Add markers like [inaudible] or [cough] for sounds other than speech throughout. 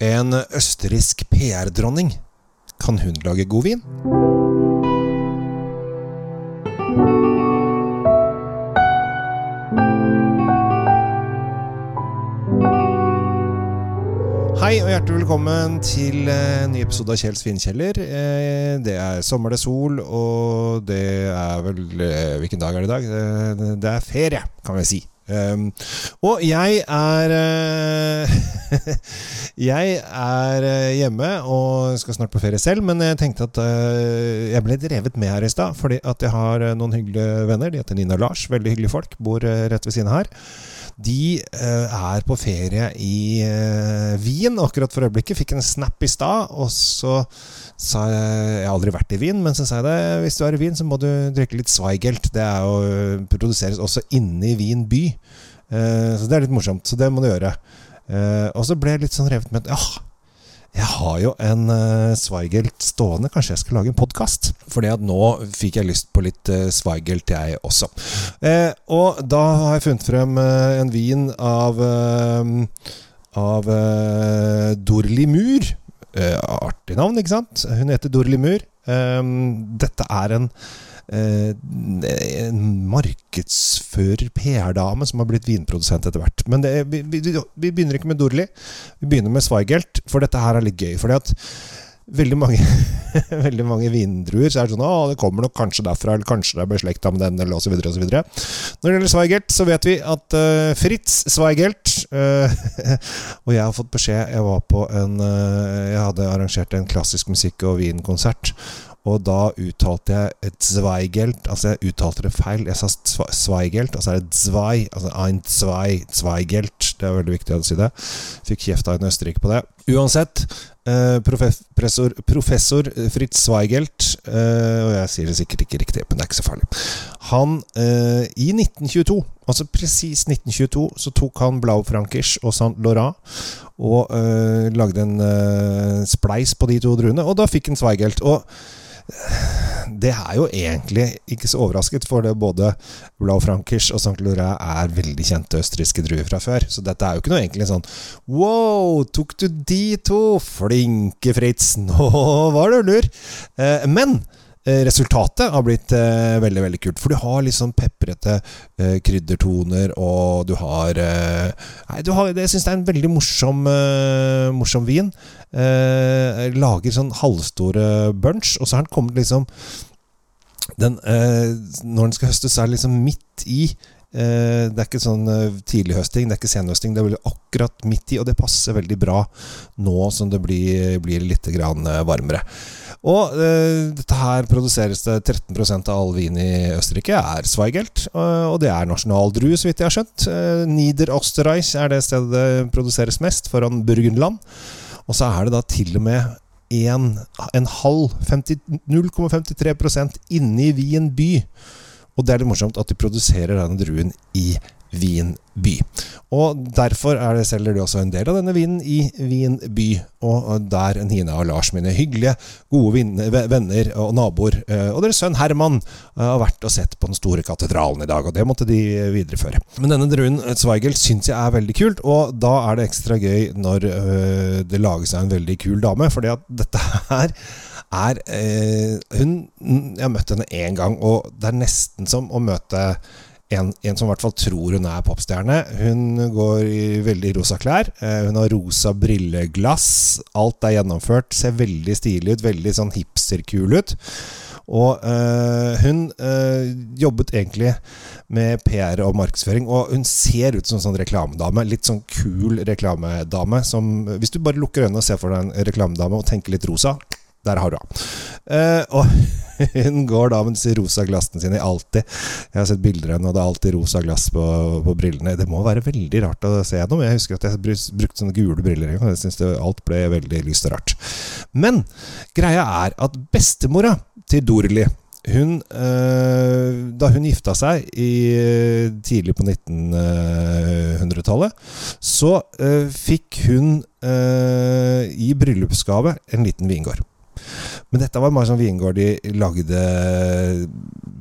En østerriksk PR-dronning. Kan hun lage god vin? Hei og hjertelig velkommen til en ny episode av Kjells vinkjeller. Eh, Det er sommer, det er sol, og det er vel eh, Hvilken dag er det i dag? Eh, Det er ferie, kan vi si. Um, og jeg er uh, [laughs] Jeg er eh, hjemme og skal snart på ferie selv, men jeg tenkte at uh, jeg ble drevet med her i stad. Fordi at jeg har noen hyggelige venner. De heter Nina og Lars. Veldig hyggelige folk. Bor rett ved siden her. De er på ferie i Wien akkurat for øyeblikket. Fikk en snap i stad, og så sa jeg Jeg har aldri vært i Wien, men så sa jeg det. Hvis du er i Wien, så må du drikke litt Zweigelt. Det er jo, produseres også inne i Wien by. Eh, så det er litt morsomt. Så det må du gjøre. Eh, og så ble jeg litt sånn revet med Ja, jeg har jo en uh, Zweigelt stående. Kanskje jeg skal lage en podkast? Fordi at nå fikk jeg lyst på litt uh, Zweigelt, jeg også. Og da har jeg funnet frem en vin av Av Dorli Mur. Artig navn, ikke sant? Hun heter Dorli Mur. Dette er en en markedsfører, PR-dame, som har blitt vinprodusent etter hvert. Men det, vi, vi, vi begynner ikke med Dorli. Vi begynner med Zweigelt, for dette her er litt gøy. Fordi at veldig mange, [laughs] veldig mange vindruer så er det sånn Å, det kommer nok kanskje derfra, eller kanskje det er beslekta med den, eller osv. Når det gjelder Zweigelt, så vet vi at uh, Fritz Zweigelt uh, [laughs] Og jeg har fått beskjed Jeg var på en uh, Jeg hadde arrangert en klassisk musikk- og vinkonsert. Og da uttalte jeg et Zweigelt Altså, jeg uttalte det feil. Jeg sa Zwe- Zweigelt, og så er det Zwei. Altså ein Zwei, Zweigelt. Det er veldig viktig å si det. Fikk kjeft av en Østerrike på det. Uansett, eh, professor, professor Fritz Zweigelt eh, Og jeg sier det sikkert ikke riktig, men det er ikke så farlig. Han eh, I 1922, altså presis 1922, så tok han Blaufrankers og Saint Laurent og lagde en spleis på de to druene, og da fikk han Zweigelt. Og det er jo egentlig ikke så overrasket, for det både Blau Frankisch og St. Laurent er veldig kjente østerrikske druer fra før. Så dette er jo ikke noe egentlig sånn Wow, tok du de to? Flinke, Fritz. Nå var du lur. Eh, men resultatet har blitt eh, veldig veldig kult. For du har litt sånn peprete eh, kryddertoner, og du har eh, Nei, du har, jeg syns det er en veldig morsom, eh, morsom vin. Eh, lager sånn halvstore bunch, og så har den kommet liksom den, eh, Når den skal høstes, er det liksom midt i. Eh, det er ikke sånn eh, tidlighøsting, det er ikke senhøsting. Det er akkurat midt i, og det passer veldig bra nå som det blir, blir litt eh, varmere. Og dette her produseres det 13% av all vin i Østerrike er Zweigelt. Og, det er nasjonaldrue, så vidt jeg har skjønt. Eh, Niederösterreich er det stedet det produseres mest, foran Burgenland. Og så er det da til og med en, en halv 0,53% inni Wien by. Og det er litt morsomt at de produserer denne druen i Wien by. Og derfor er det selger de også en del av denne vinen i Wien by. Og der Nina og Lars, mine hyggelige, gode venner og naboer, eh, og deres sønn Herman, eh, har vært og sett på den store katedralen i dag. Og det måtte de videreføre. Men denne druen Zweigel syns jeg er veldig kult, og da er det ekstra gøy når det lages av en veldig kul dame. Fordi at dette [laughs] her er eh, Hun Jeg har møtt henne én gang, og det er nesten som å møte en, en som i hvert fall tror hun er popstjerne. Hun går i veldig rosa klær. Eh, hun har rosa brilleglass. Alt er gjennomført. Ser veldig stilig ut. Veldig sånn hipsterkul ut. Og øh, hun øh, jobbet egentlig med PR og markedsføring, og hun ser ut som en sånn reklamedame. Litt sånn kul reklamedame. Som, hvis du bare lukker øynene og ser for deg en reklamedame og tenker litt rosa, der har du henne. Eh, og [laughs] hun går da med disse rosa glassene sine alltid. Jeg har sett bilder av henne, og det er alltid rosa glass på, på brillene. Det må være veldig rart å se gjennom. Jeg husker at jeg brukte sånne gule briller en gang. Jeg synes alt ble veldig lyst og rart. Men greia er at bestemora til Dorli hun, eh, da hun gifta seg i, tidlig på 1900-tallet, så eh, fikk hun i bryllupsgave en liten vingård. Men dette var sånn vingård de lagde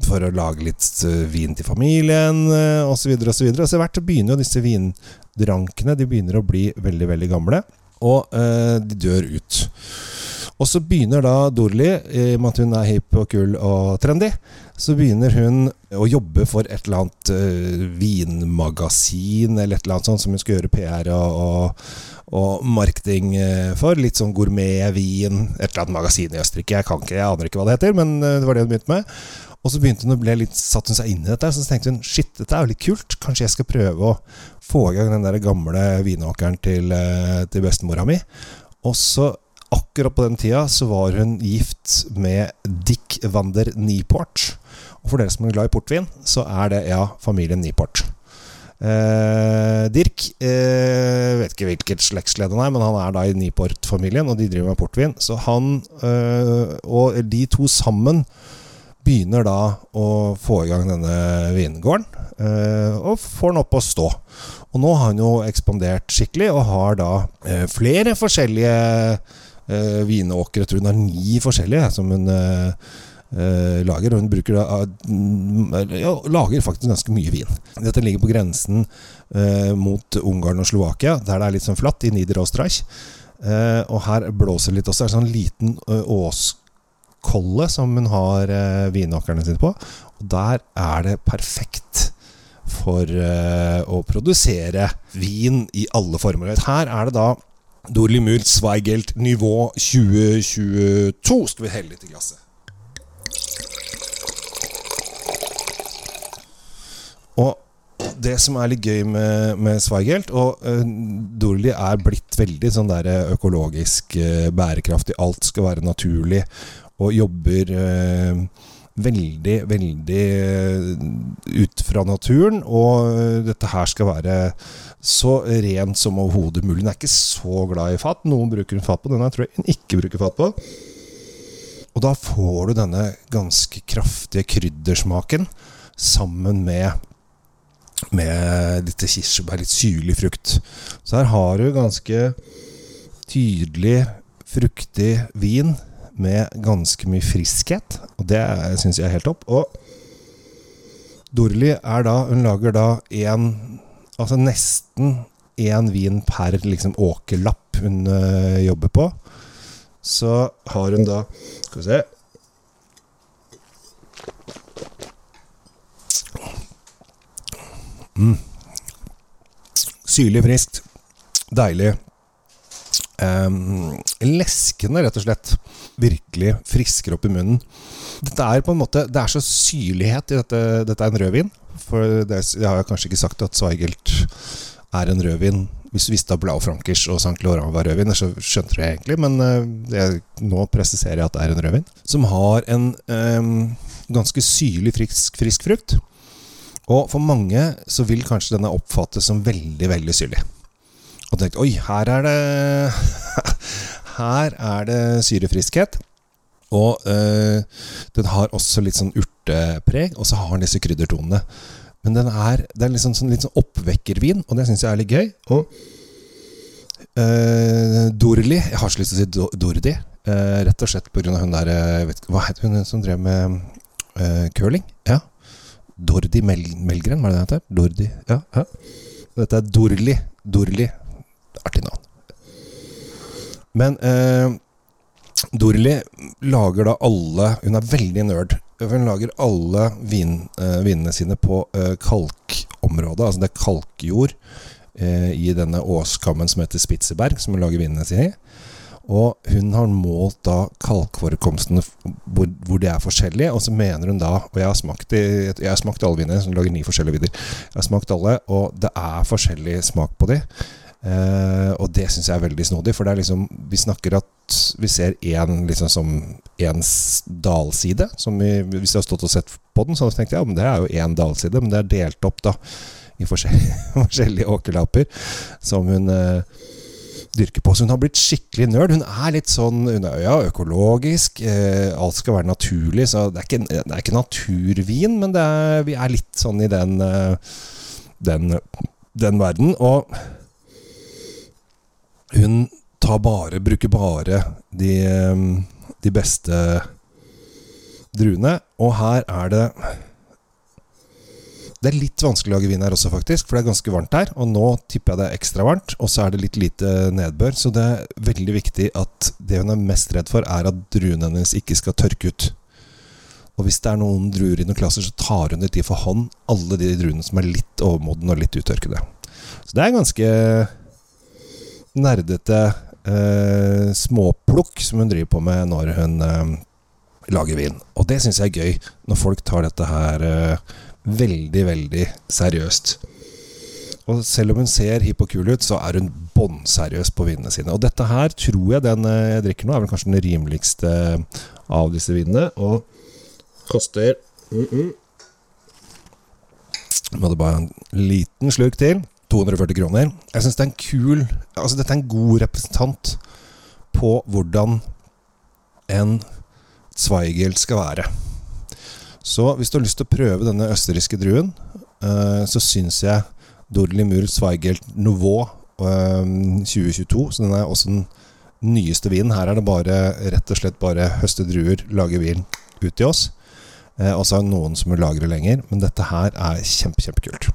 for å lage litt eh, vin til familien osv. Og så videre. Og så etter hvert begynner jo disse vindrankene De begynner å bli veldig, veldig gamle. og eh, de dør ut. Og så begynner da Dorli, i og med at hun er hip og kul og trendy, så begynner hun å jobbe for et eller annet uh, vinmagasin eller et eller annet sånt som hun skal gjøre PR og, og, og marketing uh, for. Litt sånn gourmetvin. Et eller annet magasin i Østerrike. Jeg kan ikke, jeg aner ikke hva det heter, men uh, det var det hun begynte med. Og så begynte hun å bli litt, satte hun seg inn i dette, så tenkte hun shit, dette er jo litt kult. Kanskje jeg skal prøve å få i gang den der gamle vinåkeren til, til bestemora mi. Og så akkurat på den tida så var hun gift med Dick Wander Nieport. Og for dere som er glad i portvin, så er det ja, familien Niport. Eh, Dirk eh, vet ikke hvilket slektsledd han er, men han er da i Niport-familien, og de driver med portvin. Så han eh, og de to sammen begynner da å få i gang denne vingården, eh, og får den opp å stå. Og nå har han jo ekspandert skikkelig, og har da eh, flere forskjellige eh, vinåkre. Jeg tror hun har ni forskjellige som hun Uh, lager. Og hun bruker uh, ja, lager faktisk ganske mye vin. Dette ligger på grensen uh, mot Ungarn og Slovakia, der det er litt sånn flatt, i Niederösterreich. og her blåser det litt også. Det er en sånn liten åskolle som hun har vinåkrene sine på. Og der er det perfekt for å produsere vin i alle former. Her er det da Dorli Mur Zweigelt nivå 2022. Skal vi helle litt i glasset. Og det som er litt gøy med, med Zweigelt Og uh, Dorli er blitt veldig sånn der økologisk uh, bærekraftig. Alt skal være naturlig. Og jobber uh, veldig, veldig ut fra naturen. Og dette her skal være så rent som overhodet mulig. Den er ikke så glad i fat. Noen bruker hun fat på. Denne tror jeg hun ikke bruker fat på. Og da får du denne ganske kraftige kryddersmaken sammen med med litt kirsebær, litt syrlig frukt. Så her har du ganske tydelig fruktig vin med ganske mye friskhet. Og det syns jeg er helt topp. Og Dorli er da Hun lager da én Altså nesten én vin per liksom åkerlapp hun øh, jobber på. Så har hun da Skal vi se Mm. Syrlig, friskt. Deilig. Um, leskende, rett og slett. Virkelig frisker opp i munnen. Dette er på en måte Det er så syrlighet i dette. Dette er en rødvin. For det, jeg har kanskje ikke sagt at Zweigelt er en rødvin. Hvis du visste at Blaufrankers og St. Laurent var rødvin, så skjønte du det egentlig. Men uh, jeg, nå presiserer jeg at det er en rødvin. Som har en um, ganske syrlig, frisk, frisk frukt. Og for mange så vil kanskje denne oppfattes som veldig, veldig syrlig. Og tenkt oi, her er det [laughs] Her er det syrefriskhet. Og øh, den har også litt sånn urtepreg, og så har den disse kryddertonene. Men den er, det er liksom sånn, litt sånn oppvekkervin, og det syns jeg er litt gøy. Og øh, Dorli Jeg har så lyst til å si Dordi. Øh, rett og slett pga. hun der vet, Hva het hun som drev med curling? Ja, Dordi Mel Melgren, var det det heter? Dordi, ja, ja. Dette er Dorli. Dorli. Artig navn. Men eh, Dorli lager da alle Hun er veldig nerd. Hun lager alle vin, eh, vinene sine på eh, kalkområdet. Altså det er kalkjord eh, i denne åskammen som heter Spitzeberg, som hun lager vinene sine i. Og hun har målt da kalkforekomstene hvor, hvor de er forskjellige, og så mener hun da Og jeg har smakt, jeg har smakt alle vinene, hun lager ni forskjellige viner. Jeg har smakt alle, og det er forskjellig smak på de. Eh, og det syns jeg er veldig snodig, for det er liksom Vi snakker at vi ser én liksom som én dalside. Som vi, hvis jeg har stått og sett på den, så tenkte jeg ja, men det er jo én dalside, men det er delt opp da i forskjellige, [laughs] forskjellige åkerlapper som hun eh, dyrker på. Så hun har blitt skikkelig nerd. Hun er litt sånn hun er, ja, økologisk. Eh, alt skal være naturlig. Så det er ikke, det er ikke naturvin, men er, vi er litt sånn i den, den, den verden. Og hun tar bare, bruker bare de, eh, de beste druene. Og her er det Det er litt vanskelig å lage vin her også, faktisk, for det er ganske varmt her. Og nå tipper jeg det er ekstra varmt, og så er det litt lite nedbør. Så det er veldig viktig at det hun er mest redd for, er at druene hennes ikke skal tørke ut. Og hvis det er noen druer i noen klasser, så tar hun det de for hånd alle de druene som er litt overmodne og litt uttørkede. Så det er ganske nerdete eh, småplukk som hun driver på med når hun eh, lager vin. Og det syns jeg er gøy, når folk tar dette her eh, veldig, veldig seriøst. Og selv om hun ser hipp og kul ut, så er hun bånnseriøs på vinene sine. Og dette her tror jeg den eh, jeg drikker nå, er vel kanskje den rimeligste av disse vinene. Og koster mm -mm. Må det bare en liten slurk til. 240 kroner. Jeg syns det er en kul Altså, dette er en god representant på hvordan en Zweigelt skal være. Så hvis du har lyst til å prøve denne østerrikske druen, uh, så syns jeg Dorlimur Zweigelt Nouveau uh, 2022 Så den er også den nyeste vinen. Her er det bare rett og slett bare høste druer, lage vin ut i oss. Uh, og så er det noen som vil lagre lenger, men dette her er kjempe, kjempekult.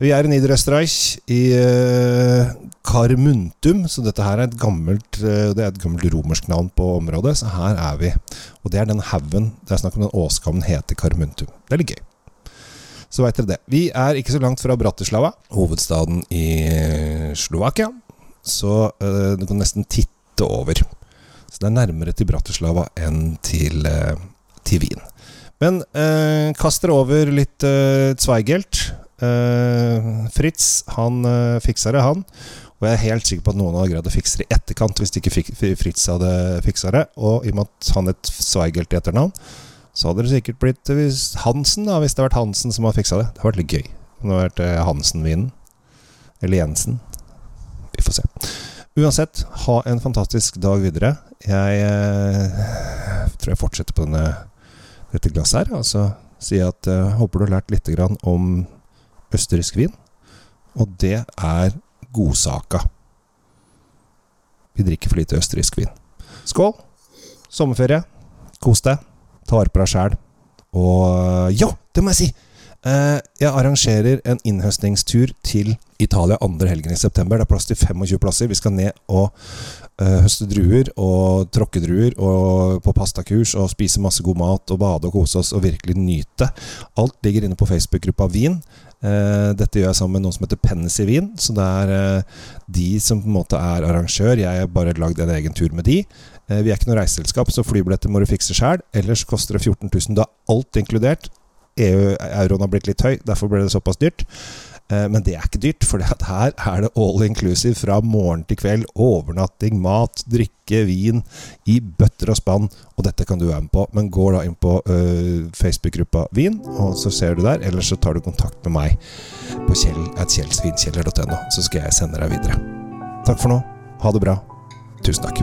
Vi er i Niederösterreich, i uh, Carmuntum, så dette her er et gammelt uh, Det er et gammelt romersk navn på området, så her er vi. Og det er den haugen Det er snakk om den åskammen heter Carmuntum. Det er litt gøy. Så veit dere det. Vi er ikke så langt fra Bratislava, hovedstaden i Slovakia. Så uh, du kan nesten titte over. Så det er nærmere til Bratislava enn til, til Wien. Men kast dere over litt Zweigelt. Uh, Fritz han uh, fiksa det, han. Og jeg er helt sikker på at noen hadde greid å fikse det i etterkant hvis ikke Fritz hadde fiksa det. Og i og med at han het Zweigelt i etternavn, så hadde det sikkert blitt Hansen, da, hvis det hadde vært Hansen som hadde fiksa det. Det hadde vært litt gøy. Det hadde vært Hansen-vinen. Eller Jensen. Vi får se. Uansett, ha en fantastisk dag videre. Jeg tror jeg fortsetter på denne, dette glasset her. Altså jeg at jeg håper du har lært litt om østerriksk vin, og det er godsaka. Vi drikker for lite østerriksk vin. Skål! Sommerferie. Kos deg. Ta vare på deg sjæl. Og ja, det må jeg si! Eh, jeg arrangerer en innhøstningstur til Italia andre helgen i september. Det er plass til 25 plasser. Vi skal ned og høste druer og tråkke druer og på pastakurs og spise masse god mat og bade og kose oss og virkelig nyte. Alt ligger inne på Facebook-gruppa Vin. Uh, dette gjør jeg sammen med noen som heter Pennis i Vin. Så det er uh, de som på en måte er arrangør. Jeg har bare lagd en egen tur med de. vi er ikke noe reiseselskap, så flybilletter må du fikse sjæl. Ellers koster det 14 000. Da er alt inkludert. EU-euroen har blitt litt høy, derfor ble det såpass dyrt. Eh, men det er ikke dyrt, for her er det all inclusive fra morgen til kveld. Overnatting, mat, drikke, vin i bøtter og spann. Og dette kan du være med på. Men gå da inn på uh, Facebook-gruppa Vin, og så ser du der. Eller så tar du kontakt med meg på kjell.kjellsvinkjeller.no, så skal jeg sende deg videre. Takk for nå. Ha det bra. Tusen takk.